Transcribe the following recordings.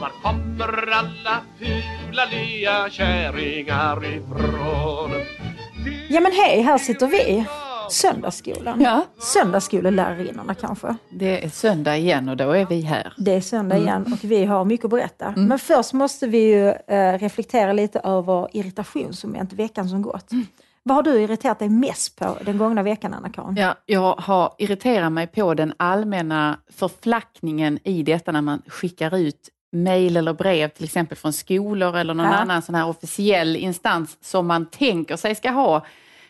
Och var kommer alla fula lea kärringar ifrån? Ja men hej, här sitter vi. Söndagsskolan. Ja. Söndagsskolelärarinnorna kanske. Det är söndag igen och då är vi här. Det är söndag Mm. igen och vi har mycket att berätta. Men först måste vi ju eh, reflektera lite över irritationsmoment veckan som gått. Mm. Vad har du irriterat dig mest på den gångna veckan, Anna-Karin? Ja, jag har irriterat mig på den allmänna förflackningen i detta när man skickar ut mejl eller brev till exempel från skolor eller någon Ja. annan sån här officiell instans som man tänker sig ska ha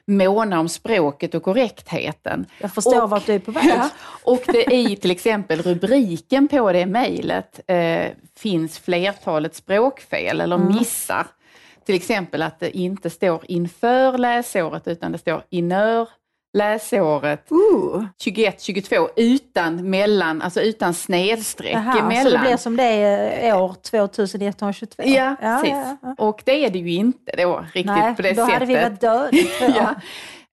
måna om språket och korrektheten. Jag förstår Och- vart du är på väg. Och det i till exempel rubriken på det mejlet eh, finns flertalet språkfel eller Mm. missar. Till exempel att det inte står inför läsåret utan det står inör läsåret Ooh. 21-22 utan mellan, alltså utan snedstreck Jaha, så det emellan. blir som det är eh, år 2122? Ja, precis. ja, ja. Och det är det ju inte då riktigt Nej, på det då sättet. hade vi varit döda. Ja.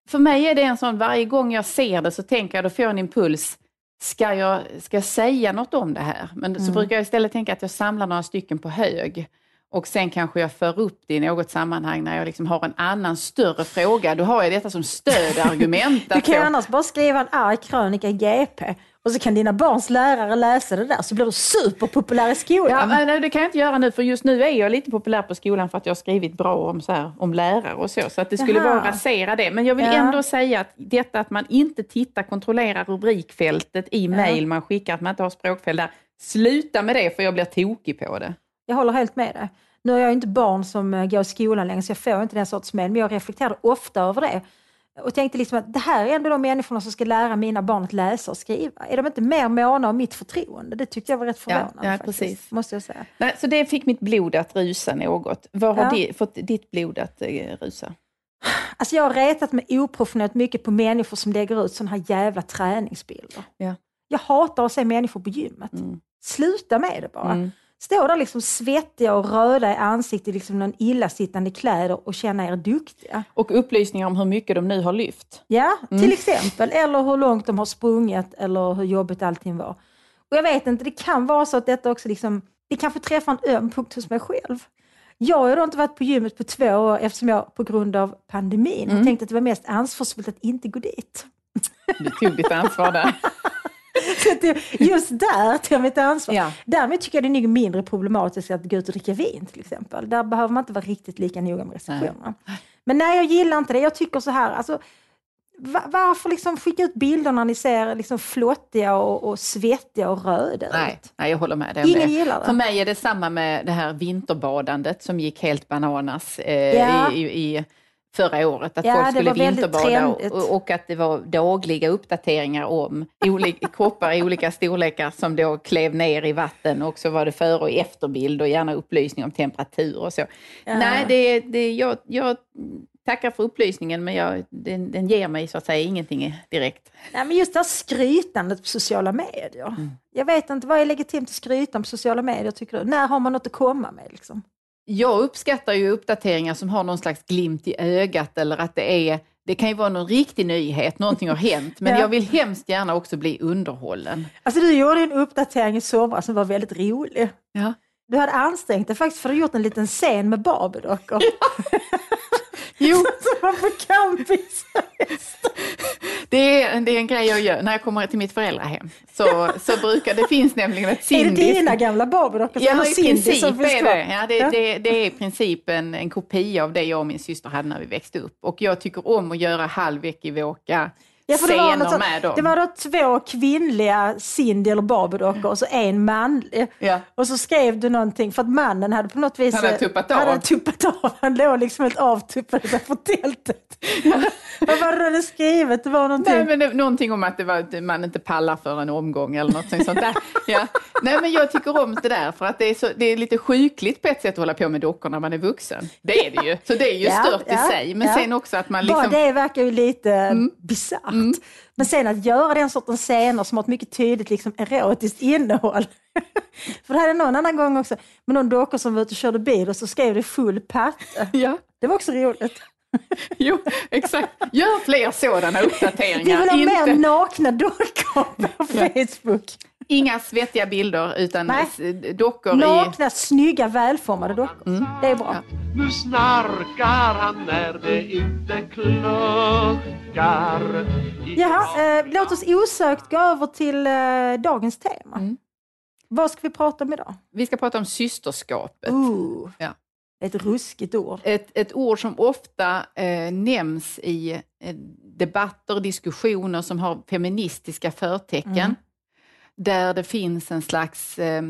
För mig är det en sån, varje gång jag ser det så tänker jag, då får jag en impuls, ska jag, ska jag säga något om det här? Men Mm. så brukar jag istället tänka att jag samlar några stycken på hög. Och sen kanske jag för upp det i något sammanhang när jag liksom har en annan större fråga. Då har jag detta som stödargument. Du kan ju annars bara skriva en arg krönika i GP och så kan dina barns lärare läsa det där så blir du superpopulär i Ja, skolan. men nej, det kan jag inte göra nu för just nu är jag lite populär på skolan för att jag har skrivit bra om, så här, om lärare och så. Så att det skulle Jaha. vara att rasera det. Men jag vill Ja. ändå säga att detta att man inte tittar, kontrollerar rubrikfältet i mejl man skickar, att man inte har språkfel där. Sluta med det för jag blir tokig på det. Jag håller helt med dig. Nu har jag inte barn som eh, går i skolan längre så jag får inte den sorts mejl, men jag reflekterar ofta över det. Och tänkte liksom att det här är ändå de människorna som ska lära mina barn att läsa och skriva. Är de inte mer måna om mitt förtroende? Det tyckte jag var rätt Ja, förvånande. ja, faktiskt, precis. Måste jag säga. Nej, så det fick mitt blod att rusa något. Vad har Ja. di, fått ditt blod att eh, rusa? Alltså jag har retat mig oprofessionellt mycket på människor som lägger ut sådana här jävla träningsbilder. Ja. Jag hatar att se människor på gymmet. Mm. Sluta med det bara. Mm. Stå där liksom svettiga och röda i ansiktet i liksom någon illasittande kläder och känna er duktiga. Och upplysningar om hur mycket de nu har lyft. Ja, Mm. till exempel. Eller hur långt de har sprungit eller hur jobbigt allting var. Och jag vet inte, det kan vara så att detta också liksom, det kanske träffar en öm punkt hos mig själv. Jag har inte varit på gymmet på två år eftersom jag på grund av pandemin Mm. har tänkt att det var mest ansvarsfullt att inte gå dit. Du tog ditt ansvar där. Så att det- Just där tar jag mitt ansvar. Ja. Därmed tycker jag det är nog mindre problematiskt att gå ut och dricka vin till exempel. Där behöver man inte vara riktigt lika noga med restriktionerna. Men nej, jag gillar inte det. Jag tycker så här, alltså, va- varför liksom skicka ut bilder när ni ser liksom flottiga och, och svettiga och röda Nej, ut? nej, jag håller med dig Ingen det. gillar det. För mig är det samma med det här vinterbadandet som gick helt bananas eh, Ja. i, i, i förra året. Att Ja, folk skulle vinterbada och, och att det var dagliga uppdateringar om olika, kroppar i olika storlekar som då klev ner i vatten och så var det före och efterbild och gärna upplysning om temperatur och så. Nej, det, det, jag, jag tackar för upplysningen men jag, den, den ger mig så att säga ingenting direkt. Nej, men just det här skrytandet på sociala medier. Mm. Jag vet inte, vad är legitimt att skryta om på sociala medier tycker du? När har man något att komma med? Liksom? Jag uppskattar ju uppdateringar som har någon slags glimt i ögat eller att det är det kan ju vara någon riktig nyhet, någonting har hänt, men Ja. jag vill hemskt gärna också bli underhållen. Alltså du gjorde en uppdatering i somras som var väldigt rolig. Ja. Du hade ansträngt dig faktiskt för att ha gjort en liten scen med Barbie-dockor. Jo, Som var på campis. det är, det är en grej jag gör när jag kommer till mitt föräldrahem. Så, så brukar det finns nämligen ett Är det dina gamla Barbie-dockor? Ja, Cindy princip som finns kvar? Ja, det, Ja. det. Det är i princip en, en kopia av det jag och min syster hade när vi växte upp. Och jag tycker om att göra halvekivoka Ja, för det, var något med dem. det var då två kvinnliga Cindy eller Barbie-dockor och så en manlig. Ja. Och så skrev du någonting, för att mannen hade på något vis... Han hade tuppat av. hade tuppat av. Han låg liksom helt avtuppad utanför tältet. Vad var det du hade skrivit? Det var någonting... Nej, men det, någonting om att det var, att man inte pallar för en omgång eller något sånt där. Ja. Nej, men jag tycker om det där för att det är, så, det är lite sjukligt på ett sätt att hålla på med dockor när man är vuxen. Det är det ju. Så det är ju Ja, stört i sig. Men sen också att man Bara liksom... det verkar ju lite mm. bisarrt. Men sen att göra den sortens scener som har ett mycket tydligt liksom, erotiskt innehåll. För det hade någon annan gång också, med någon dockor som var ute och körde bil och så skrev det full patte. Ja, Det var också roligt. jo, exakt. Gör fler sådana Vi uppdateringar. vill ha mer nakna dockor på Facebook. Inga svettiga bilder utan Nej. dockor i... Nakna, snygga, välformade dockor. Mm. Det är bra. Nu snarkar han när det inte kluckar I Jaha, eh, låt oss osökt gå över till eh, dagens tema. Mm. Vad ska vi prata om idag? Vi ska prata om systerskapet. Ooh, Ja. Ett ruskigt ord. Ett, ett ord som ofta eh, nämns i eh, debatter, diskussioner som har feministiska förtecken. Mm. Där det finns en slags eh,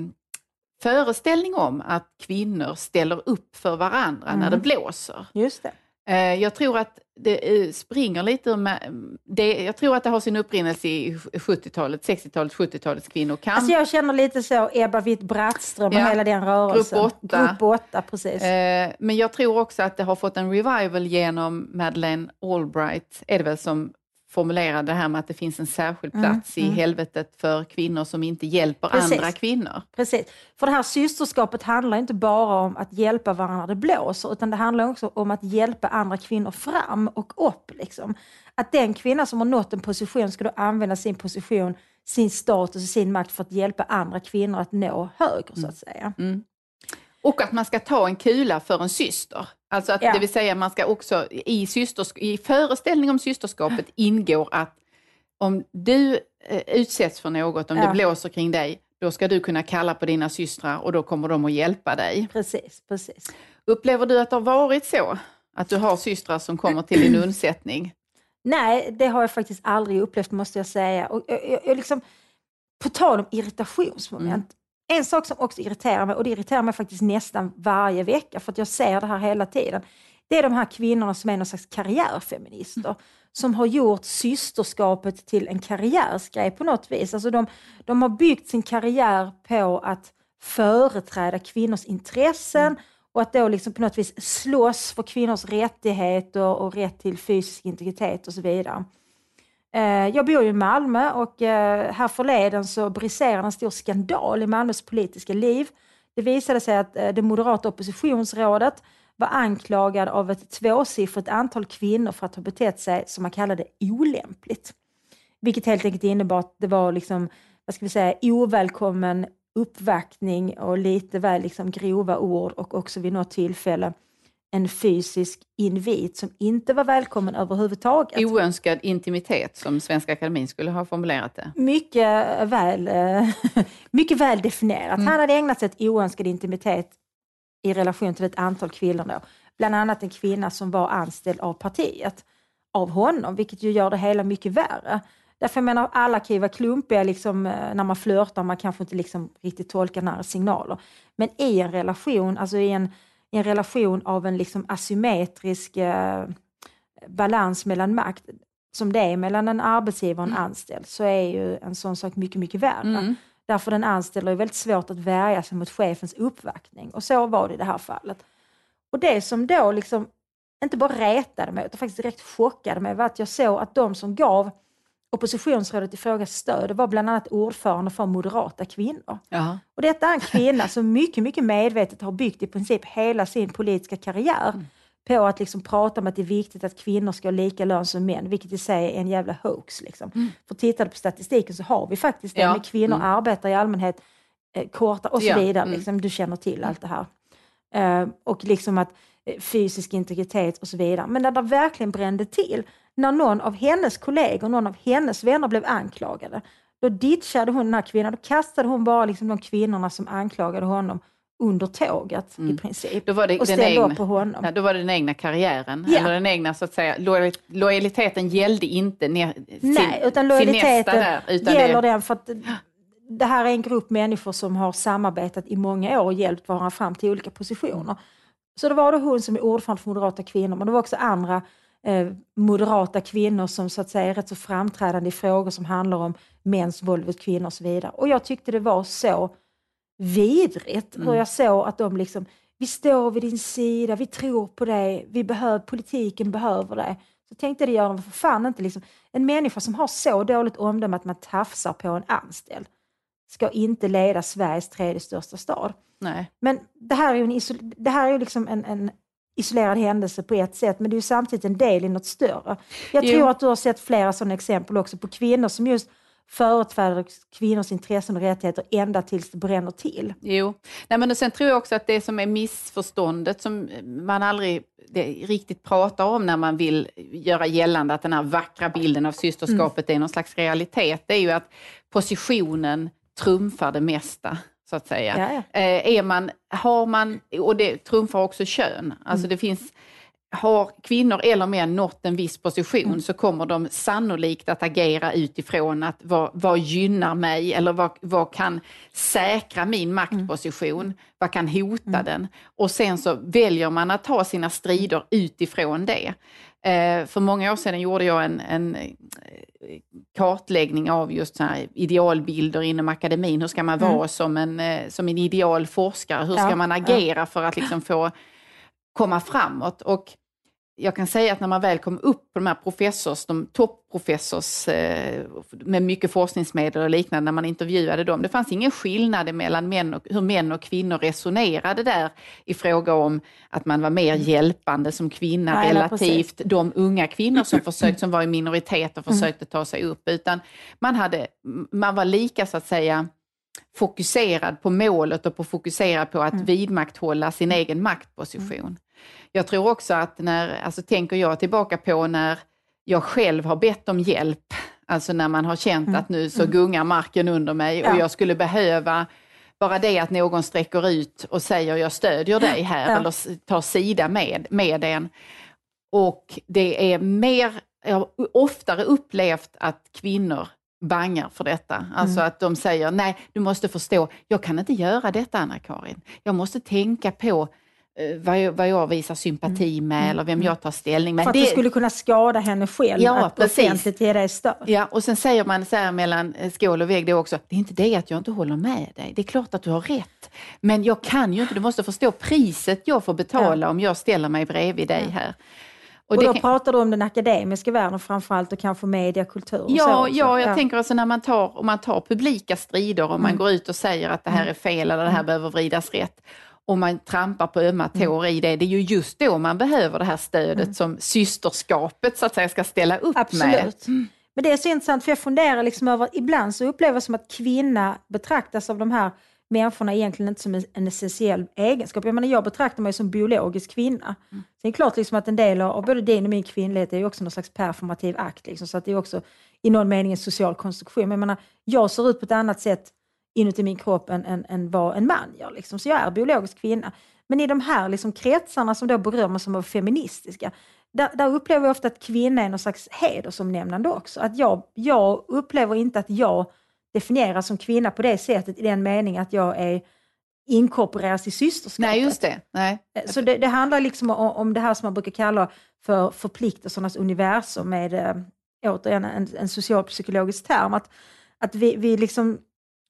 föreställning om att kvinnor ställer upp för varandra när Mm. det blåser. Just det. Eh, jag tror att det eh, springer lite ur Jag tror att det har sin upprinnelse i 70-talet, 60-talet, 70-talets kvinnokamp. Alltså jag känner lite så Ebba Witt-Brattström och Ja. hela den rörelsen. Grupp åtta. Grupp åtta, precis. Eh, men jag tror också att det har fått en revival genom Madeleine Albright, är det väl som formulerade det här med att det finns en särskild Mm, plats i mm. helvetet för kvinnor som inte hjälper Precis. andra kvinnor. Precis. För det här systerskapet handlar inte bara om att hjälpa varandra när det blåser, utan det handlar också om att hjälpa andra kvinnor fram och upp. Liksom. Att den kvinna som har nått en position ska då använda sin position, sin status och sin makt för att hjälpa andra kvinnor att nå högre, så att säga. Och att man ska ta en kula för en syster. Alltså att, Ja. Det vill säga man ska också, i, systersk- i föreställning om systerskapet ingår att om du eh, utsätts för något, om Ja. det blåser kring dig, då ska du kunna kalla på dina systrar och då kommer de att hjälpa dig. Precis, precis. Upplever du att det har varit så? Att du har systrar som kommer till din undsättning? Nej, det har jag faktiskt aldrig upplevt måste jag säga. Och jag, jag, jag liksom, på tal om irritationsmoment. En sak som också irriterar mig, och det irriterar mig faktiskt nästan varje vecka, för att jag ser det här hela tiden. Det är de här kvinnorna som är någon slags karriärfeminister, som har gjort systerskapet till en karriärsgrej på något vis. Alltså de, de har byggt sin karriär på att företräda kvinnors intressen och att då liksom på något vis slåss för kvinnors rättigheter och rätt till fysisk integritet och så vidare. Eh, jag bor ju i Malmö och eh, här förleden så briserade en stor skandal i Malmös politiska liv. Det visade sig att eh, det moderata oppositionsrådet var anklagad av ett tvåsiffrigt antal kvinnor för att ha betett sig, som man kallade olämpligt. Vilket helt enkelt innebar att det var liksom, vad ska vi säga, ovälkommen uppvaktning och lite väl liksom grova ord och också vid något tillfälle en fysisk invit som inte var välkommen överhuvudtaget. Oönskad intimitet, som Svenska Akademin skulle ha formulerat det. Mycket väl, eh, mycket väl definierat. Han hade ägnat sig åt oönskad intimitet i relation till ett antal kvinnor. Då. Bland annat en kvinna som var anställd av partiet, av honom, vilket ju gör det hela mycket värre. Därför jag menar, alla kan ju vara klumpiga liksom, eh, när man flörtar, man kanske inte liksom riktigt tolkar några signaler. Men i en relation, alltså i en, en relation av en liksom asymmetrisk eh, balans mellan makt, som det är mellan en arbetsgivare och en anställd, så är ju en sån sak mycket, mycket värre. Mm. Därför den anställda är väldigt svårt att värja sig mot chefens uppvaktning. Och så var det i det här fallet. Och det som då liksom inte bara retade mig, utan faktiskt direkt chockade mig, var att jag såg att de som gav oppositionsrådet i fråga stöd var bland annat ordförande för Moderata kvinnor. Jaha. Och detta är en kvinna som mycket, mycket medvetet har byggt i princip hela sin politiska karriär på att liksom prata om att det är viktigt att kvinnor ska ha lika lön som män, vilket i sig är en jävla hoax. Liksom. För tittar du på statistiken så har vi faktiskt det, Ja. med kvinnor Mm. arbetar i allmänhet eh, korta och så Ja. vidare. Mm. Liksom, du känner till allt det här. Eh, och liksom att eh, fysisk integritet och så vidare. Men när det verkligen brände till, när någon av hennes kollegor, någon av hennes vänner blev anklagade, då ditchade hon den här kvinnan. Då kastade hon bara liksom de kvinnorna som anklagade honom under tåget mm. i princip. Då var det och ställde egna, upp på honom. Ja, då var det den egna karriären, ja. eller den egna så att säga, lojaliteten gällde inte ner, sin, Nej, utan lojaliteten där, utan gäller det, den för att det här är en grupp människor som har samarbetat i många år och hjälpt varandra fram till olika positioner. Så det var då hon som är ordförande för Moderata kvinnor, men det var också andra eh, moderata kvinnor som så att säga är rätt så framträdande i frågor som handlar om mäns våld mot kvinnor och så vidare. Och jag tyckte det var så vidrigt mm. hur jag såg att de liksom, vi står vid din sida, vi tror på dig, vi behöver, politiken behöver dig. Så tänkte det gör för fan inte liksom, en människa som har så dåligt omdöme att man tafsar på en anställd ska inte leda Sveriges tredje största stad. Nej. Men det här är ju, en, det här är ju liksom en, en isolerad händelse på ett sätt, men det är samtidigt en del i något större. Jag jo. tror att du har sett flera sådana exempel också på kvinnor som just företräder kvinnors intressen och rättigheter ända tills det bränner till. Jo, Nej, men sen tror jag också att det som är missförståndet som man aldrig riktigt pratar om när man vill göra gällande att den här vackra bilden av systerskapet mm. är någon slags realitet, det är ju att positionen trumfar det mesta så att säga. Ja, ja. Eh, är man, har man, och det trumfar också kön, alltså mm. det finns har kvinnor eller män nått en viss position mm. så kommer de sannolikt att agera utifrån att vad, vad gynnar mig eller vad, vad kan säkra min maktposition, mm. vad kan hota mm. den? Och sen så väljer man att ta sina strider utifrån det. Eh, för många år sedan gjorde jag en, en eh, kartläggning av just så idealbilder inom akademin. Hur ska man vara mm. som, en, eh, som en ideal forskare? Hur ska ja, man agera för att liksom få komma framåt? Och jag kan säga att när man väl kom upp på de här professors, de topprofessors eh, med mycket forskningsmedel och liknande, när man intervjuade dem, det fanns ingen skillnad mellan män och, hur män och kvinnor resonerade där i fråga om att man var mer hjälpande som kvinna Nej, relativt de unga kvinnor som, försökt, som var i minoritet och mm. försökte ta sig upp, utan man, hade, man var lika så att säga fokuserad på målet och på fokuserad på att mm. vidmakthålla sin egen maktposition. Jag tror också att när, alltså tänker jag tillbaka på när jag själv har bett om hjälp, alltså när man har känt mm. att nu så mm. gungar marken under mig och jag skulle behöva bara det att någon sträcker ut och säger jag stödjer dig här ja. eller tar sida med, med en. Och det är mer, jag har oftare upplevt att kvinnor bangar för detta. Alltså mm. att de säger, nej du måste förstå, jag kan inte göra detta Anna-Karin. Jag måste tänka på vad jag, vad jag visar sympati mm. med mm. eller vem jag tar ställning med. För att det, det skulle kunna skada henne själv ja, att precis. offentligt ge dig stöd. Ja, och sen säger man så här mellan eh, skål och vägg det också, det är inte det att jag inte håller med dig, det är klart att du har rätt. Men jag kan ju inte, du måste förstå priset jag får betala ja. om jag ställer mig bredvid dig här. Och, och då kan... pratar du om den akademiska världen framförallt och kanske media, kultur och ja, så också. Ja, jag ja. tänker alltså när man tar, om man tar publika strider och mm. man går ut och säger att det här mm. är fel eller det här mm. behöver vridas rätt och man trampar på ömma mm. tår i det, det är ju just då man behöver det här stödet mm. som systerskapet så att säga ska ställa upp Absolut. med. Mm. Men det är så intressant för jag funderar liksom över, ibland så upplever jag som att kvinna betraktas av de här människorna egentligen inte som en, en essentiell egenskap. Jag menar jag betraktar mig som biologisk kvinna. Mm. Sen är det klart liksom att en del av både din och min kvinnlighet är också någon slags performativ akt. Liksom, så att det är också i någon mening en social konstruktion. Men jag menar, jag ser ut på ett annat sätt inuti min kropp än, än, än vad en man gör. Liksom. Så jag är biologisk kvinna. Men i de här liksom, kretsarna som då berömmer som feministiska, där, där, upplever jag ofta att kvinna är någon slags hedersomnämnande också. Att jag, jag upplever inte att jag definieras som kvinna på det sättet i den meningen att jag är inkorporeras i systerskapet. Nej, just det. Nej. Eh, så det, det handlar liksom om, om, det här som man brukar kalla för förpliktelsernas universum med, äh, återigen, en, en socialpsykologisk term. Att, att vi, vi liksom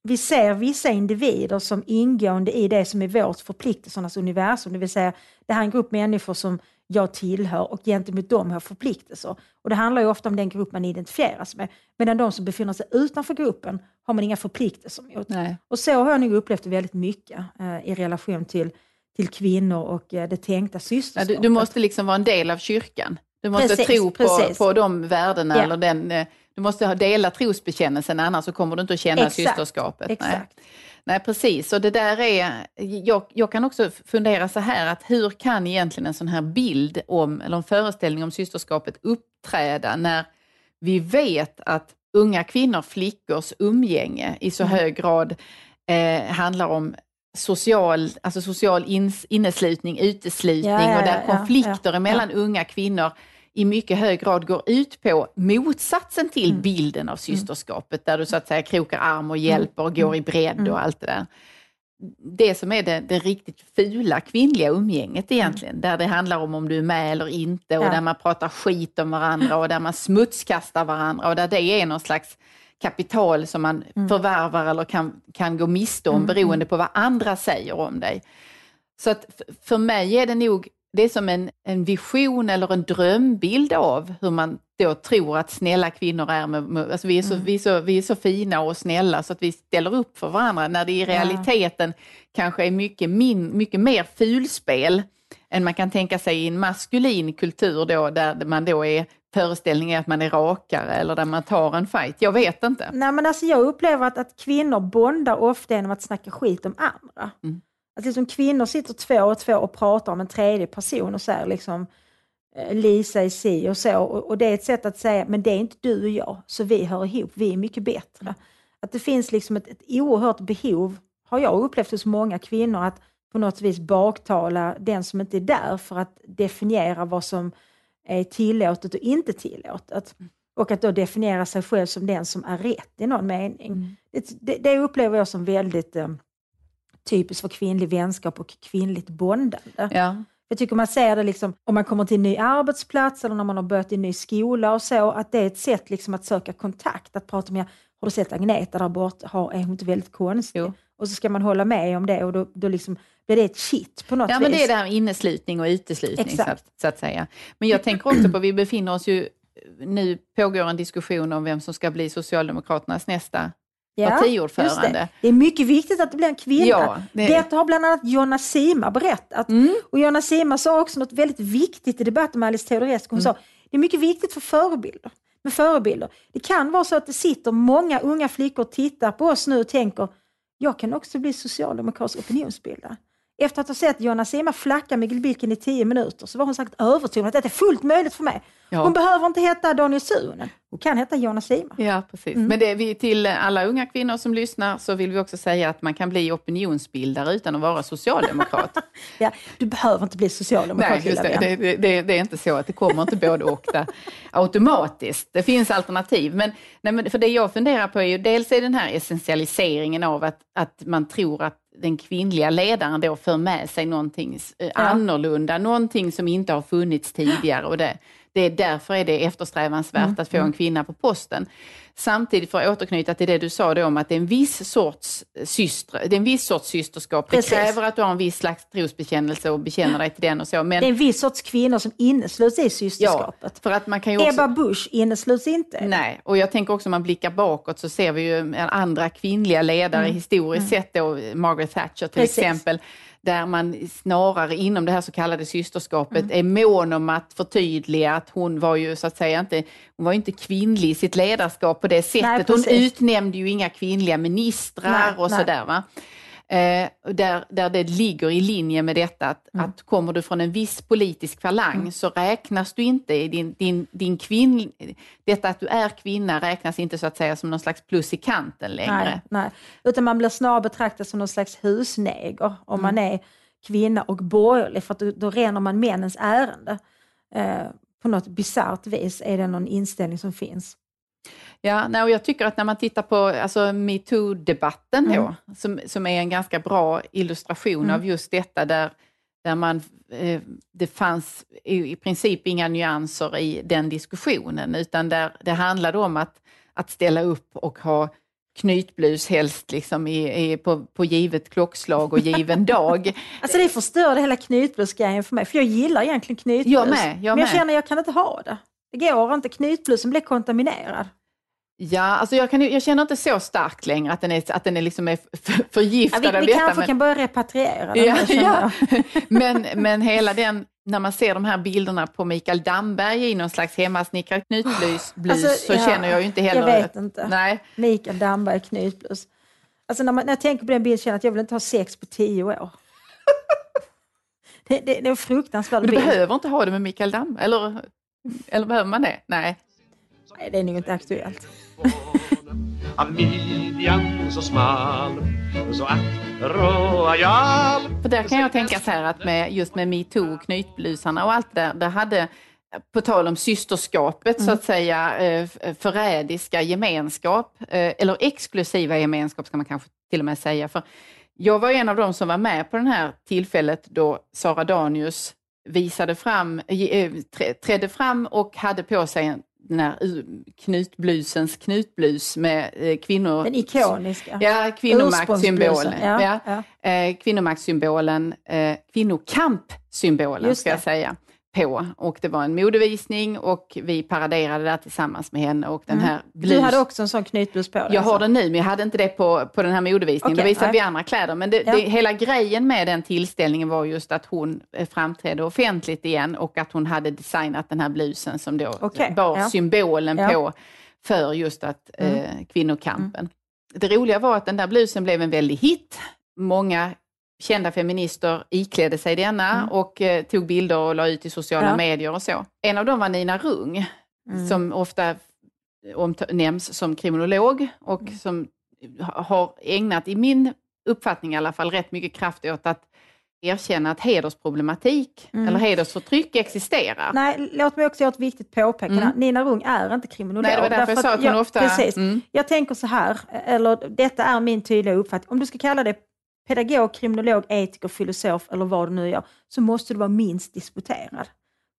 vi ser vissa individer som ingående i det som är vårt förpliktelsernas universum, det vill säga det här är en grupp människor som jag tillhör och gentemot dem har förpliktelser. Och det handlar ju ofta om den grupp man identifieras med. Medan de som befinner sig utanför gruppen har man inga förpliktelser mot. Nej. Och så har jag nog upplevt det väldigt mycket eh, i relation till, till kvinnor och eh, det tänkta systerskapet. Ja, du, du, måste liksom vara en del av kyrkan. Du måste precis, tro på, på de värdena ja. eller den eh, du måste ha dela trosbekännelsen, annars så kommer du inte att känna exakt, systerskapet. Exakt. Nej. Nej, precis. Och det där är, jag, jag, kan också fundera så här, att hur kan egentligen en sån här bild om, eller en föreställning om systerskapet uppträda när vi vet att unga kvinnor, flickors umgänge i så mm. hög grad eh, handlar om social, alltså social ins, inneslutning, uteslutning Ja, ja, och där ja, konflikter ja, mellan unga kvinnor i mycket hög grad går ut på motsatsen till Mm. bilden av systerskapet, där du så att säga krokar arm och hjälper och går i bredd Mm. och allt det där. Det som är det, det riktigt fula kvinnliga umgänget egentligen, där det handlar om om du är med eller inte och Ja. där man pratar skit om varandra och där man smutskastar varandra och där det är någon slags kapital som man Mm. förvärvar eller kan, kan gå miste om beroende på vad andra säger om dig. Så att för mig är det nog, det är som en, en vision eller en drömbild av hur man då tror att snälla kvinnor är. Med, alltså vi, är så, vi, är så, vi är så fina och snälla så att vi ställer upp för varandra när det i realiteten kanske är mycket, min, mycket mer fulspel än man kan tänka sig i en maskulin kultur då, där man då är föreställningen att man är rakare eller där man tar en fight. Jag vet inte. Nej, men alltså jag upplever att, att kvinnor bondar ofta genom att snacka skit om andra. Mm. Att liksom kvinnor sitter två och två och pratar om en tredje person och säger liksom eh, Lisa är si och så. Och, och det är ett sätt att säga, men det är inte du och jag, så vi hör ihop, vi är mycket bättre. Att det finns liksom ett, ett oerhört behov, har jag upplevt hos många kvinnor, att på något vis baktala den som inte är där för att definiera vad som är tillåtet och inte tillåtet. Och att då definiera sig själv som den som är rätt i någon mening. Det, det, det upplever jag som väldigt eh, typiskt för kvinnlig vänskap och kvinnligt bondande. Ja. Jag tycker man ser det liksom, om man kommer till en ny arbetsplats eller när man har börjat i en ny skola och så, att det är ett sätt liksom att söka kontakt, att prata med, har du sett Agneta där borta, har, är hon inte väldigt konstig? Jo. Och så ska man hålla med om det och då, då liksom blir det ett shit på något Ja, vis. men det är det här med inneslutning och uteslutning så att, så att säga. Men jag tänker också på, vi befinner oss ju, nu pågår en diskussion om vem som ska bli Socialdemokraternas nästa partiordförande. just Det. det är mycket viktigt att det blir en kvinna. Ja, det- Detta har bland annat Jonna Sima berättat. Mm. Och Jonna Sima sa också något väldigt viktigt i debatten med Alice Teodorescu. Mm. Hon sa, det är mycket viktigt för förebilder. Med förebilder. Det kan vara så att det sitter många unga flickor och tittar på oss nu och tänker, jag kan också bli socialdemokratisk opinionsbildare. Efter att ha sett Jonna Sima flacka med Gulbilken i tio minuter så var hon sagt övertygad om att detta är fullt möjligt för mig. Ja. Hon behöver inte heta Daniel Suhonen. Hon kan heta Jonna Sima. Ja, precis. Mm. Men det vi, till alla unga kvinnor som lyssnar så vill vi också säga att man kan bli opinionsbildare utan att vara socialdemokrat. Ja, du behöver inte bli socialdemokrat, Nej, just det. Det, det, det är inte så att det kommer inte både och där automatiskt. Det finns alternativ. Men, nej, men för det jag funderar på är ju dels är den här essentialiseringen av att, att man tror att den kvinnliga ledaren då för med sig någonting eh, annorlunda, någonting som inte har funnits tidigare. Och det, det är därför är det eftersträvansvärt Mm, att få en kvinna på posten. Samtidigt för att återknyta till det du sa då om att det är en viss sorts syster, det är en viss sorts systerskap. Precis. Det kräver att du har en viss slags trosbekännelse och bekänner dig till den och så. Men, Det är en viss sorts kvinnor som innesluts i ja, systerskapet. för att man kan ju också... Ebba Busch innesluts inte. Nej, och jag tänker också om man blickar bakåt så ser vi ju andra kvinnliga ledare historiskt sett då, Margaret Thatcher till Mm. Precis. exempel, där man snarare inom det här så kallade systerskapet Mm. är mån om att förtydliga att hon var ju så att säga inte, hon var inte kvinnlig i sitt ledarskap på det sättet. hon precis. utnämnde ju inga kvinnliga ministrar Nej, och nej. sådär. Va? Eh, där, där det ligger i linje med detta att, Mm. att kommer du från en viss politisk falang så räknas du inte i din, din, din kvinn... Detta att du är kvinna räknas inte så att säga som någon slags plus i kanten längre. Nej, nej. Utan man blir snarare betraktad som någon slags husneger om man Mm. är kvinna och borgerlig, för att då, då ränner man männens ärende. Eh, på något bisarrt vis är det någon inställning som finns. Ja, nej, och jag tycker att när man tittar på alltså, metoo-debatten då, som, som är en ganska bra illustration av just detta, där, där man, eh, det fanns i, i princip inga nyanser i den diskussionen, utan där det handlade om att, att ställa upp och ha knytblus helst liksom i, i, på, på givet klockslag och given dag. Alltså det förstörde hela knytblusgrejen för mig, för jag gillar egentligen knytblus. Jag med, jag men jag med. känner att jag kan inte ha det. Det går inte, knytblusen blir kontaminerad. Ja, alltså jag, kan, jag känner inte så starkt längre att den är, att den är, liksom är förgiftad Ja, vi av vi detta. kanske men- kan börja repatriera den Ja, ja. Men, men hela den, när man ser de här bilderna på Mikael Damberg i någon slags hemmasnickrad knytblus blus, Alltså, så ja, känner jag ju inte heller... Jag vet inte. Nej, Mikael Damberg knytblus. Alltså när, man, när jag tänker på den bilden känner jag att jag vill inte ha sex på tio år. det, det, det är en fruktansvärd men du bild. behöver inte ha det med Mikael Damberg, eller, eller behöver man det? Nej. Nej, det är nog inte aktuellt. Av midjan så smal Så att royal För där kan jag tänka så här att med, just med metoo, knytblusarna och allt det där, det hade på tal om systerskapet så att säga, eh, förrädiska gemenskap, eh, eller exklusiva gemenskap ska man kanske till och med säga. För jag var en av dem som var med på det här tillfället då Sara Danius visade fram, eh, trä- trädde fram och hade på sig en- den här knutblusens knutblus med eh, kvinnor... Den ikoniska. Ja, kvinnomaktssymbolen. Ursprungsblusen, ja, Ja, ja. Eh, kvinnomaktssymbolen, eh, kvinnokampsymbolen ska jag säga, på. Och det var en modevisning och vi paraderade där tillsammans med henne och den här blus... Mm. Du hade också en sån knytblus på dig? Jag har alltså. den nu, men jag hade inte det på, på den här modevisningen. Okej, Då visade vi andra kläder. Men det, Ja. det, hela grejen med den tillställningen var just att hon eh, framträdde offentligt igen och att hon hade designat den här blusen som då Okej, bar ja. symbolen Ja. på för just att Mm. eh, kvinnokampen. Det roliga var att den där blusen blev en väldig hit. Många kända feminister iklädde sig denna Mm. och eh, tog bilder och la ut i sociala Ja. medier och så. En av dem var Nina Rung, Mm. som ofta nämns som kriminolog och Mm. som har ägnat, i min uppfattning i alla fall, rätt mycket kraft åt att erkänna att hedersproblematik Mm. eller hedersförtryck existerar. Nej, låt mig också göra ett viktigt påpekande. Mm. Nina Rung är inte kriminolog. Nej, det var därför jag sa att hon ofta... Precis. Mm. Jag tänker så här, eller detta är min tydliga uppfattning. Om du ska kalla det pedagog, kriminolog, etiker, filosof eller vad du nu gör, så måste du vara minst disputerad.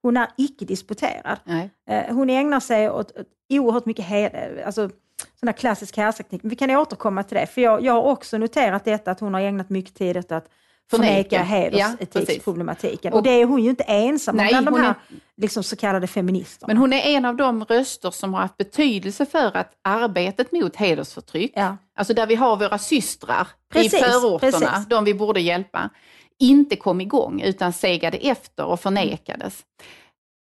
Hon är icke disputerad. Nej. Eh, Hon ägnar sig åt oerhört mycket heder, alltså sån klassisk härskarteknik. Vi kan återkomma till det, för jag, jag har också noterat detta att hon har ägnat mycket tid åt att Förneka. förneka Ja, hedersetiksproblematiken. Och- och det är hon ju inte ensam om Nej, bland de här är- liksom, så kallade feministerna. Men hon är en av de röster som har haft betydelse för att arbetet mot hedersförtryck, Ja. alltså där vi har våra systrar Precis, i förorterna, precis. de vi borde hjälpa, inte kom igång utan segade efter och förnekades.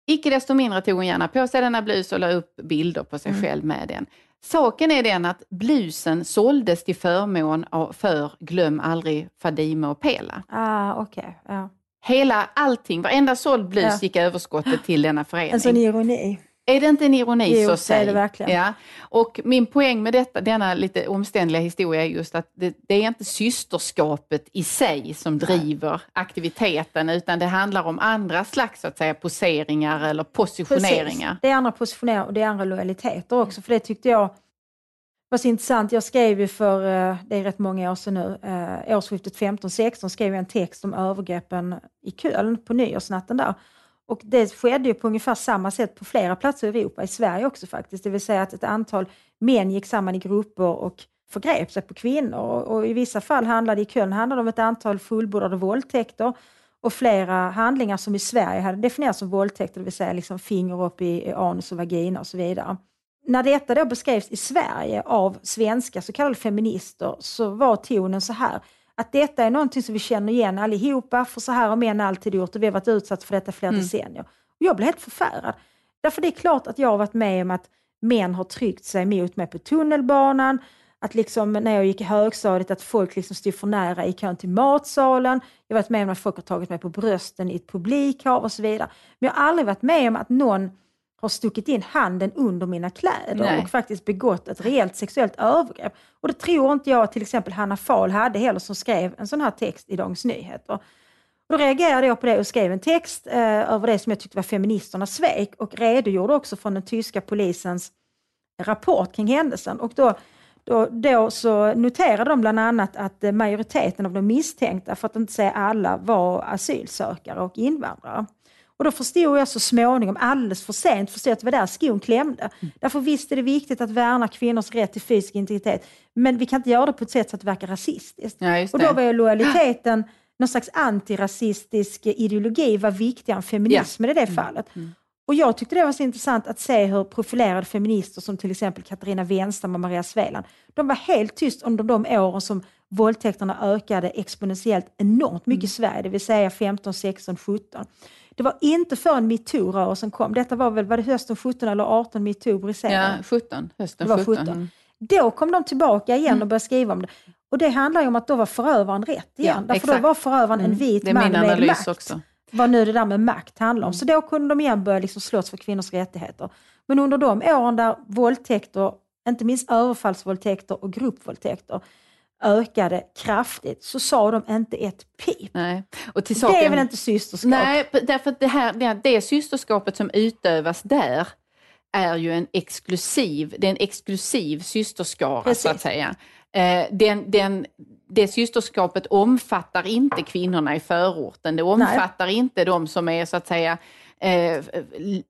Icke desto mindre tog hon gärna på sig denna blus och la upp bilder på sig Mm. själv med den. Saken är den att blusen såldes till förmån för Glöm aldrig Fadime och Pela. Ah, okej. Ja. Hela allting, varenda såld blus Ja. gick överskottet till denna förening. En sån ironi. Är det inte en ironi Jo, så det är säg. det verkligen. Ja. Och min poäng med detta, denna lite omständliga historia är just att det, det är inte systerskapet i sig som driver aktiviteten utan det handlar om andra slags så att säga, poseringar eller positioneringar. Precis. Det är andra positioneringar och det är andra lojaliteter också. För det tyckte jag var så intressant. Jag skrev ju för, eh, det är rätt många år sedan nu, eh, årsskiftet 15-16 skrev jag en text om övergreppen i Köln på nyårsnatten där. Och det skedde ju på ungefär samma sätt på flera platser i Europa, i Sverige också faktiskt. Det vill säga att ett antal män gick samman i grupper och förgrep sig på kvinnor. Och, och i vissa fall handlade i Köln handlade om ett antal fullbordade våldtäkter och flera handlingar som i Sverige hade definierats som våldtäkter, det vill säga liksom finger upp i, i anus och vagina och så vidare. När detta då beskrevs i Sverige av svenska så kallade feminister så var tonen så här att detta är någonting som vi känner igen allihopa, för så här har män alltid gjort och vi har varit utsatta för detta flera Mm. decennier. Och jag blev helt förfärad. Därför det är klart att jag har varit med om att män har tryckt sig mot mig på tunnelbanan, att liksom när jag gick i högstadiet att folk liksom stod för nära i kön till matsalen. Jag har varit med om att folk har tagit mig på brösten i ett publikhav och så vidare. Men jag har aldrig varit med om att någon har stuckit in handen under mina kläder Nej. och faktiskt begått ett rejält sexuellt övergrepp. Och det tror inte jag till exempel Hanna Fahl hade heller som skrev en sån här text i Dagens Nyheter. Och då reagerade jag på det och skrev en text eh, över det som jag tyckte var feministernas svek och redogjorde också från den tyska polisens rapport kring händelsen. Och då, då, då så noterade de bland annat att eh, majoriteten av de misstänkta, för att inte säga alla, var asylsökare och invandrare. Och då förstod jag så småningom, alldeles för sent, förstod att det var där skon klämde. Därför visst är det viktigt att värna kvinnors rätt till fysisk integritet, men vi kan inte göra det på ett sätt så att det verkar rasistiskt. Ja, just Och då det. var ju lojaliteten, någon slags antirasistisk ideologi var viktigare än feminismen i det fallet. Och jag tyckte det var så intressant att se hur profilerade feminister som till exempel Katarina Wenstam och Maria Sveland, de var helt tyst under de åren som våldtäkterna ökade exponentiellt enormt mycket i Sverige, det vill säga 15, 16, 17. Det var inte förrän metoo-rörelsen kom, detta var väl var det hösten 17 eller 18 metoo briserade? Ja, 17. Hösten Det var 17. 17. Mm. Då kom de tillbaka igen och började skriva om det. Och det handlar ju om att då var förövaren rätt igen. Ja, Därför då exakt. var förövaren en Mm. vit man med makt. också. vad nu det där med makt handlar om. Så då kunde de igen börja liksom slåss för kvinnors rättigheter. Men under de åren där våldtäkter, inte minst överfallsvåldtäkter och gruppvåldtäkter, ökade kraftigt så sa de inte ett pip. Nej. Och till saken, det är väl inte systerskap? Nej, därför det, här, det, det systerskapet som utövas där är ju en exklusiv, det är en exklusiv systerskara Precis. så att säga. Eh, den, den, det systerskapet omfattar inte kvinnorna i förorten. Det omfattar Nej. inte de som är så att säga eh,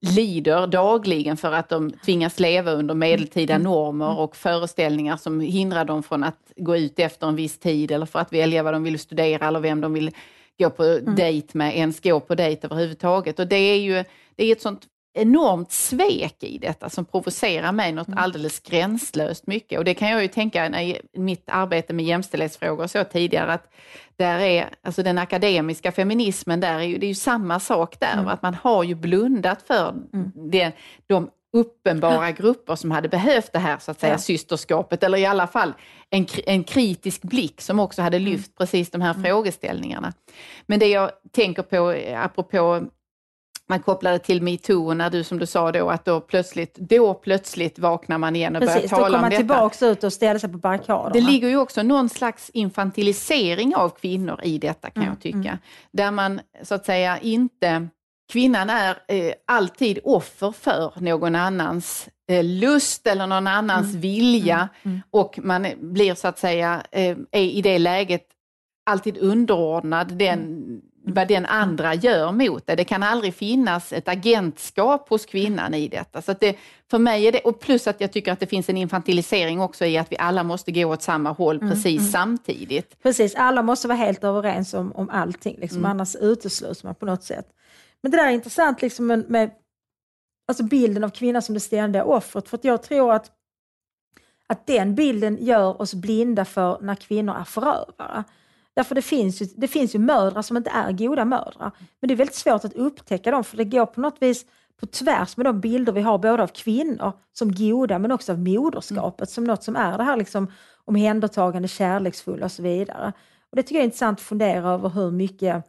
lider dagligen för att de tvingas leva under medeltida mm. normer och föreställningar som hindrar dem från att gå ut efter en viss tid eller för att välja vad de vill studera eller vem de vill gå på mm. dejt med, ens gå på dejt överhuvudtaget. Och det är ju det är ett sånt enormt svek i detta som provocerar mig något mm. alldeles gränslöst mycket. Och det kan jag ju tänka i mitt arbete med jämställdhetsfrågor och så tidigare, att där är, alltså den akademiska feminismen, där är ju, det är ju samma sak där, mm. att man har ju blundat för mm. det, de uppenbara grupper som hade behövt det här så att säga ja. systerskapet, eller i alla fall en, en kritisk blick som också hade mm. lyft mm. precis de här mm. frågeställningarna. Men det jag tänker på, apropå man kopplade till metoo när du som du sa då att då plötsligt, då plötsligt vaknar man igen och Precis, börjar tala om detta. Precis, då kommer man tillbaka ut och ställer sig på barrikaderna. Det ligger ju också någon slags infantilisering av kvinnor i detta kan mm, jag tycka. Mm. Där man så att säga inte, kvinnan är eh, alltid offer för någon annans eh, lust eller någon annans mm, vilja mm, mm. och man blir så att säga, eh, är i det läget alltid underordnad den mm vad den andra gör mot det. Det kan aldrig finnas ett agentskap hos kvinnan i detta. Så det, för mig är det, och plus att jag tycker att det finns en infantilisering också i att vi alla måste gå åt samma håll mm, precis mm. samtidigt. Precis, alla måste vara helt överens om, om allting, liksom, mm. annars utesluts man på något sätt. Men det där är intressant liksom med, med alltså bilden av kvinnan som det ständiga offret, för jag tror att att den bilden gör oss blinda för när kvinnor är förövare. Därför det finns, ju, det finns ju mödrar som inte är goda mödrar. Men det är väldigt svårt att upptäcka dem, för det går på något vis på tvärs med de bilder vi har både av kvinnor som goda, men också av moderskapet mm. som något som är det här liksom omhändertagande, kärleksfulla och så vidare. Och Det tycker jag är intressant att fundera över hur mycket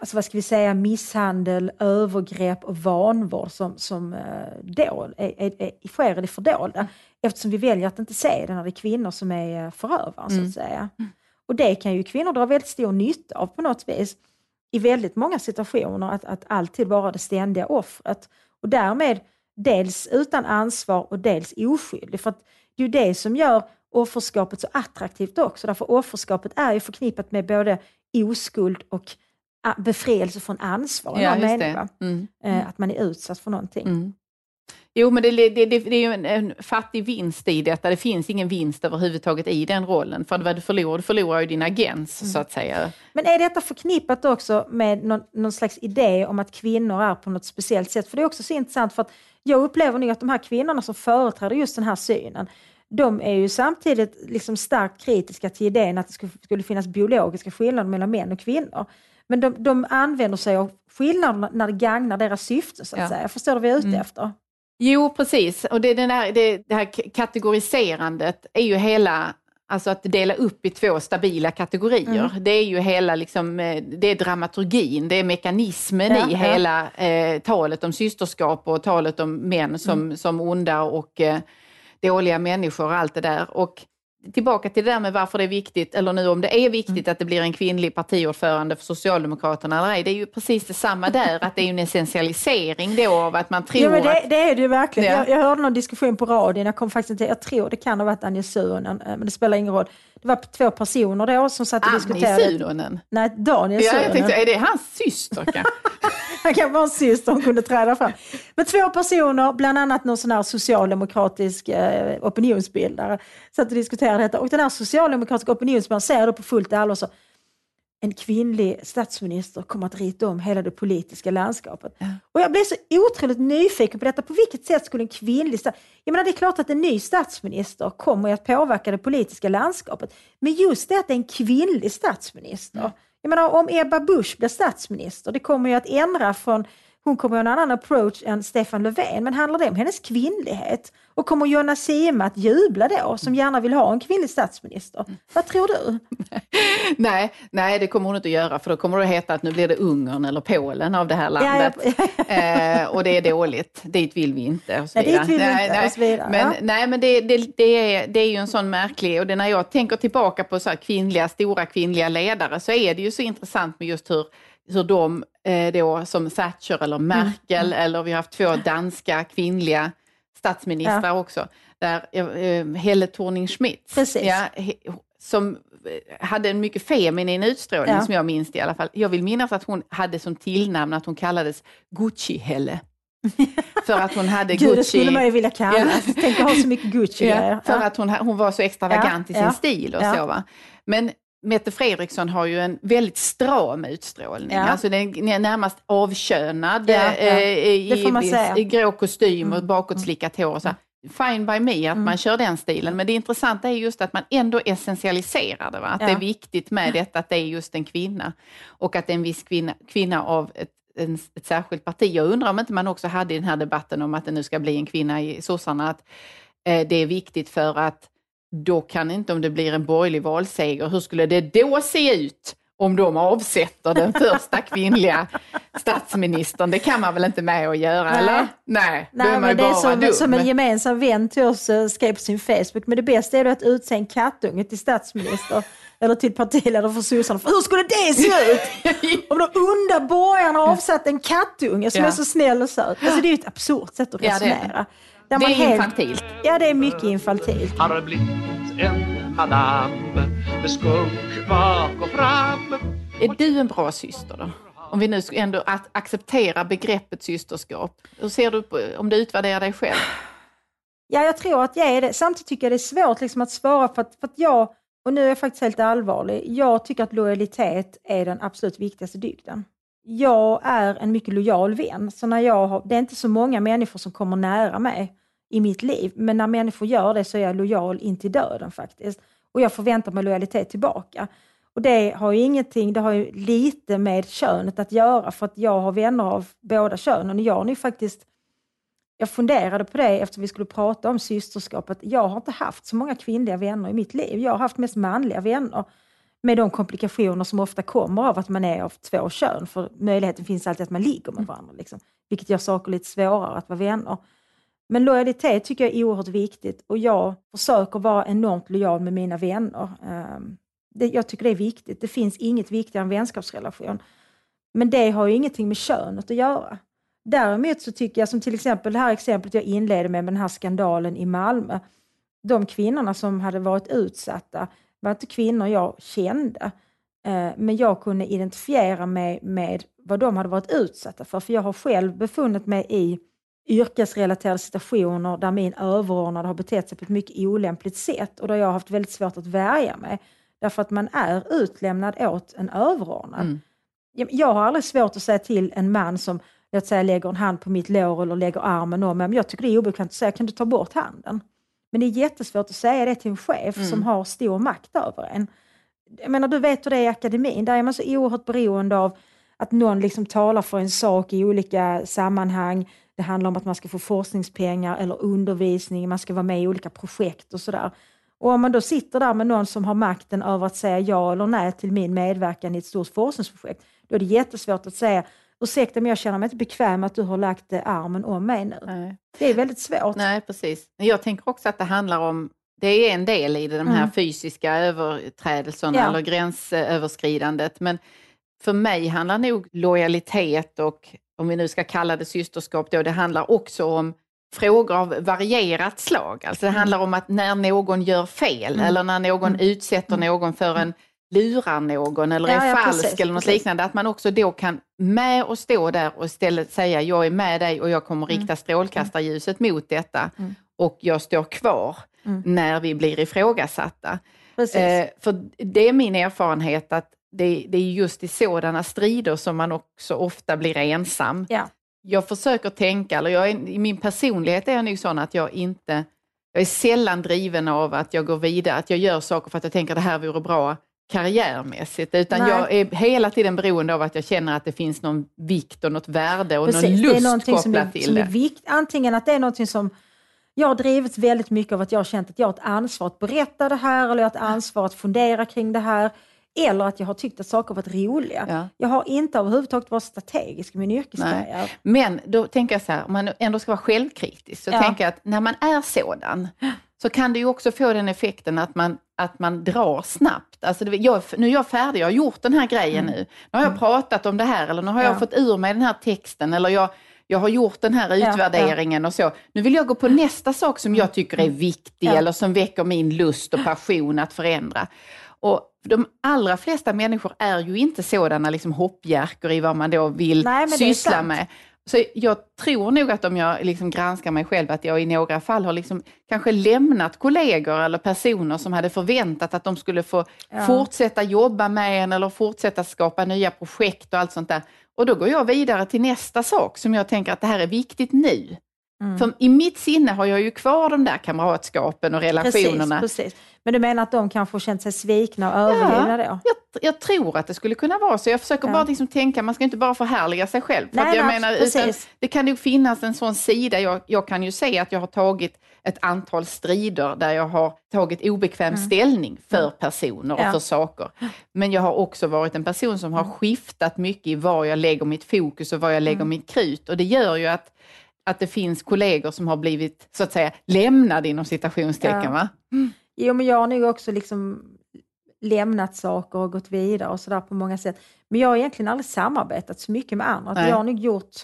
alltså vad ska vi säga, misshandel, övergrepp och vanvård som, som eh, då är, är, är, sker i det fördolda. Eftersom vi väljer att inte se det när det är kvinnor som är eh, förövaren, mm. så att säga. Mm. Och det kan ju kvinnor dra väldigt stor nytta av på något vis i väldigt många situationer, att, att alltid vara det ständiga offret. Och därmed dels utan ansvar och dels oskyldig. För det är ju det som gör offerskapet så attraktivt också, därför offerskapet är ju förknippat med både oskuld och befrielse från ansvar. Ja, människa. Mm. Mm. Att man är utsatt för någonting. Mm. Jo, men det, det, det, det är ju en, en, fattig vinst i detta. Det finns ingen vinst överhuvudtaget i den rollen. För vad du förlorar, du förlorar ju din agens, mm. så att säga. Men är detta förknippat också med någon, någon, slags idé om att kvinnor är på något speciellt sätt? För det är också så intressant, för att jag upplever nu att de här kvinnorna som företräder just den här synen, de är ju samtidigt liksom starkt kritiska till idén att det skulle, skulle finnas biologiska skillnader mellan män och kvinnor. Men de, de använder sig av skillnaderna när det gagnar deras syfte, så att ja. säga. Förstår du vad jag är ute mm. efter? Jo, precis. Och det, den här, det, det här kategoriserandet är ju hela Alltså att dela upp i två stabila kategorier. Mm. Det är ju hela liksom, eh, det är dramaturgin, det är mekanismen ja, i ja. hela eh, talet om systerskap och talet om män som, mm. som onda och eh, dåliga människor och allt det där. Och tillbaka till det där med varför det är viktigt, eller nu om det är viktigt mm. att det blir en kvinnlig partiordförande för Socialdemokraterna eller ej. Det är ju precis detsamma där, att det är en essentialisering då av att man tror ja, men det, att... det är det ju verkligen. Ja. Jag, jag, hörde någon diskussion på radion, jag kom faktiskt inte, jag tror det kan ha varit Anja Suhonen, eh, men det spelar ingen roll. Det var två personer då som satt och diskuterade. Annie Suhonen? Nej, Daniel Suhonen. Ja, jag tänkte, är det hans syster kanske? Han kan vara en syster, kunde träda fram. Men två personer, bland annat någon sån här socialdemokratisk eh, opinionsbildare, satt och diskuterade detta. Och den här socialdemokratiska opinionsbildaren säger då på fullt allvar så, en kvinnlig statsminister kommer att rita om hela det politiska landskapet. Ja. Och jag blev så otroligt nyfiken på detta. På vilket sätt skulle en kvinnlig Jag menar, det är klart att en ny statsminister kommer att påverka det politiska landskapet. Men just det att det är en kvinnlig statsminister. Mm. Jag menar, om Ebba Busch blir statsminister, det kommer ju att ändra från hon kommer ha en annan approach än Stefan Löfven. Men handlar det om hennes kvinnlighet? Och kommer Jonna Sima att jubla då, som gärna vill ha en kvinnlig statsminister? Vad tror du? nej, nej, det kommer hon inte att göra, för då kommer det att heta att nu blir det Ungern eller Polen av det här landet. Ja, ja. eh, och det är dåligt, dit vill vi inte. Och så nej, dit vill vi inte. Nej, och så vidare. Men, ja. nej, men det, det, det, är, det är ju en sån märklig, och det, när jag tänker tillbaka på så kvinnliga, stora kvinnliga ledare så är det ju så intressant med just hur hur de eh, då som Thatcher eller Merkel mm. eller vi har haft två danska kvinnliga statsministrar ja. också. Där, eh, Helle Thorning-Schmidt, ja, som eh, hade en mycket feminin utstrålning ja. som jag minns det i alla fall. Jag vill minnas att hon hade som tillnamn att hon kallades Gucci-Helle. för att hon hade Gud, Gucci. det skulle man ju vilja kallas. Tänk att ha så mycket Gucci ja, För att hon, hon var så extravagant i sin stil och så. Va? Men Mette Fredriksson har ju en väldigt stram utstrålning. Ja. Alltså den är närmast avkönad ja, ja. Eh, i, i, grå kostym mm. och bakåtslickat hår. Och så. Fine by me att mm. man kör den stilen, men det intressanta är just att man ändå essentialiserar det. Va? Att det är viktigt med detta att det är just en kvinna och att det är en viss kvinna, kvinna av ett, en, ett särskilt parti. Jag undrar om inte man också hade i den här debatten om att det nu ska bli en kvinna i sossarna, att eh, det är viktigt för att då kan inte, om det blir en borgerlig valseger, hur skulle det då se ut om de avsätter den första kvinnliga statsministern? Det kan man väl inte med att göra, Nej. eller? Nej, Nej men det är som, som en gemensam vän till oss eh, skrev på sin Facebook, men det bästa är att utse en kattunge till statsminister eller till partiledare för sossarna. Hur skulle det se ut? Om de onda borgarna avsatt en kattunge som ja. är så snäll och söt. Alltså det är ju ett absurt sätt att resonera. Ja, det är helt, infantilt. Ja, det är mycket infantilt. Har blivit en madam med skunk bak och fram. Är du en bra syster då? Om vi nu ändå accepterar begreppet systerskap. Hur ser du på, om du utvärderar dig själv? Ja, jag tror att jag är det. Samtidigt tycker jag det är svårt liksom att svara för att, för att jag, och nu är jag faktiskt helt allvarlig, jag tycker att lojalitet är den absolut viktigaste dygden jag är en mycket lojal vän, så när jag har, det är inte så många människor som kommer nära mig i mitt liv, men när människor gör det så är jag lojal in till döden faktiskt. Och jag förväntar mig lojalitet tillbaka. Och det har ju ingenting, det har ju lite med könet att göra, för att jag har vänner av båda könen. Och jag nu faktiskt, jag funderade på det efter vi skulle prata om systerskapet. Jag har inte haft så många kvinnliga vänner i mitt liv. Jag har haft mest manliga vänner med de komplikationer som ofta kommer av att man är av två kön, för möjligheten finns alltid att man ligger med varandra, liksom, vilket gör saker lite svårare att vara vänner. Men lojalitet tycker jag är oerhört viktigt och jag försöker vara enormt lojal med mina vänner. Ehm, det, jag tycker det är viktigt. Det finns inget viktigare än vänskapsrelation. Men det har ju ingenting med könet att göra. Däremot så tycker jag, som till exempel det här exemplet jag inledde med, med den här skandalen i Malmö. De kvinnorna som hade varit utsatta, var inte kvinnor jag kände. Ehm, men jag kunde identifiera mig med vad de hade varit utsatta för. För jag har själv befunnit mig i yrkesrelaterade situationer där min överordnade har betett sig på ett mycket olämpligt sätt och där jag har haft väldigt svårt att värja mig. Därför att man är utlämnad åt en överordnad. Mm. Jag har aldrig svårt att säga till en man som låt säga, lägger en hand på mitt lår eller lägger armen om mig, men jag tycker det är obekvämt att säga, kan du ta bort handen? Men det är jättesvårt att säga det till en chef mm. som har stor makt över en. Jag menar, du vet hur det är i akademin, där är man så oerhört beroende av att någon liksom talar för en sak i olika sammanhang. Det handlar om att man ska få forskningspengar eller undervisning, man ska vara med i olika projekt och sådär. Och om man då sitter där med någon som har makten över att säga ja eller nej till min medverkan i ett stort forskningsprojekt, då är det jättesvårt att säga ursäkta men jag känner mig inte bekväm att du har lagt eh, armen om mig nu. Nej. Det är väldigt svårt. Nej, precis. Jag tänker också att det handlar om det är en del i de här mm. fysiska överträdelserna ja. eller gränsöverskridandet. Men för mig handlar nog lojalitet och, om vi nu ska kalla det systerskap, då, det handlar också om frågor av varierat slag. Alltså det mm. handlar om att när någon gör fel mm. eller när någon mm. utsätter mm. någon för en lurar någon eller ja, är falsk precis, eller något precis. liknande, att man också då kan med och stå där och istället säga jag är med dig och jag kommer mm. rikta strålkastarljuset mot detta mm. och jag står kvar mm. när vi blir ifrågasatta. Eh, för det är min erfarenhet att det, det, är just i sådana strider som man också ofta blir ensam. Ja. Jag försöker tänka, eller jag är, i min personlighet är jag nog sån att jag inte, jag är sällan driven av att jag går vidare, att jag gör saker för att jag tänker att det här vore bra karriärmässigt, utan Nej. jag är hela tiden beroende av att jag känner att det finns någon vikt och något värde och Precis, någon det är lust kopplat som är, till som är det. vikt, Antingen att det är någonting som jag har drivits väldigt mycket av att jag har känt att jag har ett ansvar att berätta det här eller jag har ett ansvar att fundera kring det här. Eller att jag har tyckt att saker varit roliga. Ja. Jag har inte överhuvudtaget varit strategisk i min yrkeskarriär. Men då tänker jag så här, om man ändå ska vara självkritisk, så Ja. tänker jag att när man är sådan, så kan det ju också få den effekten att man, att man drar snabbt. Alltså det, jag, nu är jag färdig, jag har gjort den här grejen nu. Nu har jag pratat om det här, eller nu har jag Mm. Ja. fått ur mig den här texten, eller jag, jag har gjort den här Ja, utvärderingen och så. Nu vill jag gå på nästa sak som jag tycker är viktig, Ja. eller som väcker min lust och passion att förändra. Och de allra flesta människor är ju inte sådana liksom hoppjerkor i vad man då vill Nej, syssla med. Så jag tror nog att om jag liksom granskar mig själv, att jag i några fall har liksom kanske lämnat kollegor eller personer som hade förväntat att de skulle få Ja. fortsätta jobba med en eller fortsätta skapa nya projekt och allt sånt där. Och då går jag vidare till nästa sak som jag tänker att det här är viktigt nu. Mm. För i mitt sinne har jag ju kvar de där kamratskapen och relationerna. Precis, precis. Men du menar att de kanske har känt sig svikna och övergivna då? Jag, jag tror att det skulle kunna vara så. Jag försöker Ja. bara liksom tänka, man ska inte bara förhärliga sig själv. För Nej, att jag nej, menar, utan det kan nog finnas en sån sida. Jag, jag kan ju se att jag har tagit ett antal strider där jag har tagit obekväm ställning för personer och Mm. Ja. för saker. Men jag har också varit en person som har skiftat mycket i var jag lägger mitt fokus och var jag lägger Mm. mitt krut. Och det gör ju att, att det finns kollegor som har blivit, så att säga, lämnade inom citationstecken. Ja. Va? Jo, men jag har nog också liksom lämnat saker och gått vidare och sådär på många sätt. Men jag har egentligen aldrig samarbetat så mycket med andra. Nej. Jag har nog gjort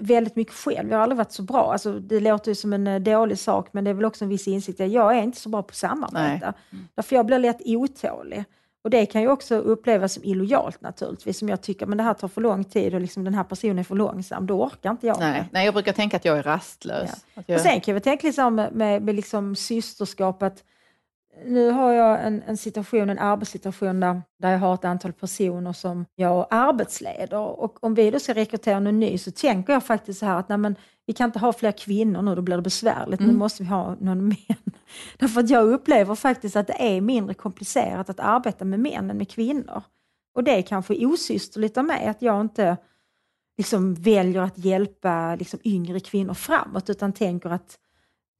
väldigt mycket själv. Jag har aldrig varit så bra. Alltså, det låter ju som en eh, dålig sak, men det är väl också en viss insikt. Jag är inte så bra på att samarbeta. Därför jag blir lätt otålig. Och det kan ju också upplevas som illojalt naturligtvis, som jag tycker, men det här tar för lång tid och liksom den här personen är för långsam, då orkar inte jag. Nej, nej, jag brukar tänka att jag är rastlös. Att jag... Och sen kan jag tänka liksom med, med, med liksom systerskap att nu har jag en, en situation, en arbetssituation där, där jag har ett antal personer som jag arbetsleder och om vi då ska rekrytera någon ny så tänker jag faktiskt så här att nej men, vi kan inte ha fler kvinnor nu, då blir det besvärligt. Nu måste vi ha någon män. Därför att jag upplever faktiskt att det är mindre komplicerat att arbeta med män än med kvinnor. Och det är kanske osysterligt av mig att jag inte liksom väljer att hjälpa liksom yngre kvinnor framåt utan tänker att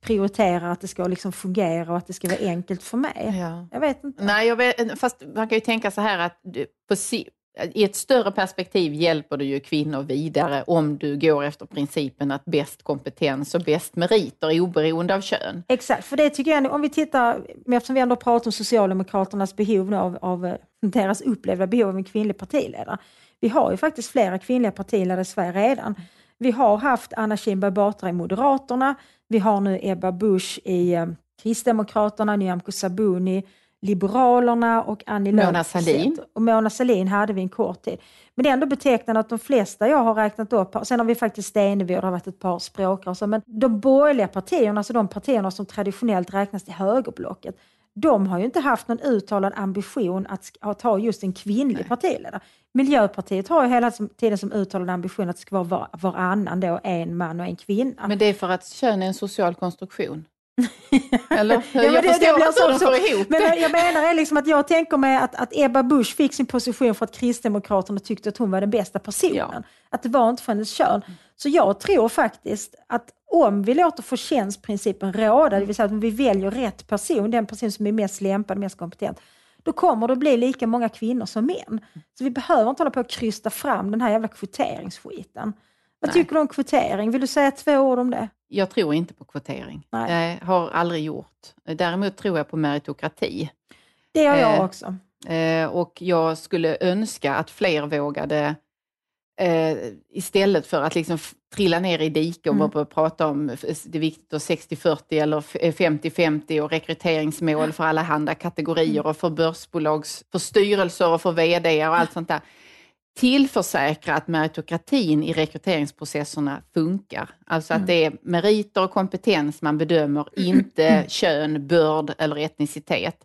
prioritera att det ska liksom fungera och att det ska vara enkelt för mig. Ja. Jag vet inte. Nej, jag vet, fast man kan ju tänka så här att du, på, si- i ett större perspektiv hjälper du ju kvinnor vidare om du går efter principen att bäst kompetens och bäst meriter oberoende av kön. Exakt, för det tycker jag, om vi tittar, eftersom vi ändå pratar om Socialdemokraternas behov av, av eh, deras upplevda behov av en kvinnlig partiledare. Vi har ju faktiskt flera kvinnliga partiledare i Sverige redan. Vi har haft Anna Kinberg Batra i Moderaterna, vi har nu Ebba Busch i eh, Kristdemokraterna, Nyamko Sabuni, Liberalerna och Annie Lööf. Mona Sahlin. Och Mona Sahlin hade vi en kort tid. Men det är ändå betecknande att de flesta jag har räknat upp, sen har vi faktiskt Stenevi och det har varit ett par så, men de borgerliga partierna, alltså de partierna som traditionellt räknas till högerblocket, de har ju inte haft någon uttalad ambition att, ha just en kvinnlig partiledare. Miljöpartiet har ju hela tiden som uttalad ambition att det ska vara var, varannan då, en man och en kvinna. Men det är för att kön är en social konstruktion. Eller? Ja, men jag det- det förstår blir inte hur de får ihop Men det. jag menar är liksom att jag tänker mig att, att Ebba Busch fick sin position för att Kristdemokraterna tyckte att hon var den bästa personen. Ja. Att det var inte för hennes kön. Så jag tror faktiskt att om vi låter förtjänstprincipen råda, det vill säga att vi väljer rätt person, den person som är mest lämpad, mest kompetent, då kommer det bli lika många kvinnor som män. Så vi behöver inte hålla på att krysta fram den här jävla kvoteringsskiten. Vad Nej. tycker du om kvotering? Vill du säga två ord om det? Jag tror inte på kvotering. Nej. Jag har aldrig gjort. Däremot tror jag på meritokrati. Det gör jag Eh, också. Eh, och jag skulle önska att fler vågade eh, istället för att liksom trilla ner i diket och Mm. prata om det är viktigt att 60-40 eller f- 50-50 och rekryteringsmål för alla handa kategorier Mm. och för börsbolags, för styrelser och för VD och allt sånt där. Tillförsäkra att meritokratin i rekryteringsprocesserna funkar. Alltså Mm. att det är meriter och kompetens man bedömer, inte kön, börd eller etnicitet.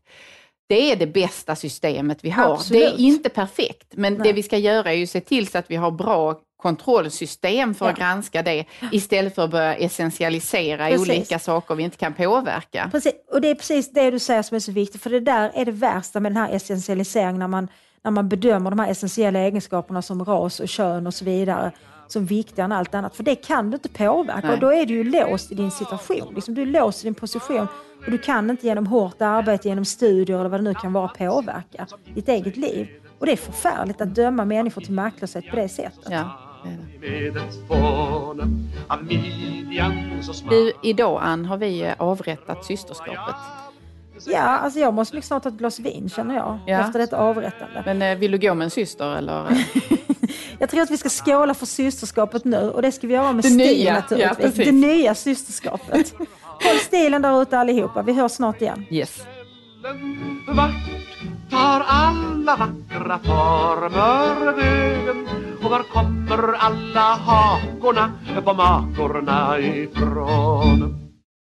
Det är det bästa systemet vi har. Absolut. Det är inte perfekt, men Nej. det vi ska göra är ju se till så att vi har bra kontrollsystem för Ja. att granska det istället för att börja essentialisera Precis. olika saker vi inte kan påverka. Precis, och det är precis det du säger som är så viktigt, för det där är det värsta med den här essentialiseringen, när man, när man bedömer de här essentiella egenskaperna som ras och kön och så vidare som viktigare än allt annat, för det kan du inte påverka Nej. och då är du ju låst i din situation. Liksom, du är låst i din position och du kan inte genom hårt arbete, genom studier eller vad det nu kan vara påverka ditt eget liv. Och det är förfärligt att döma människor till maktlöshet på det sättet. Ja, Du, idag Ann har vi avrättat systerskapet. Ja, alltså jag måste snart ta ett glas vin känner jag, Ja. efter detta avrättande. Men eh, vill du gå med en syster eller? Jag tror att vi ska skåla för systerskapet nu och det ska vi göra med Det stil nya, naturligtvis. ja, det nya systerskapet. Håll stilen där ute allihopa, vi hörs snart igen. Yes. Vart tar alla vackra former vägen? Och var kommer alla hakorna på makorna ifrån?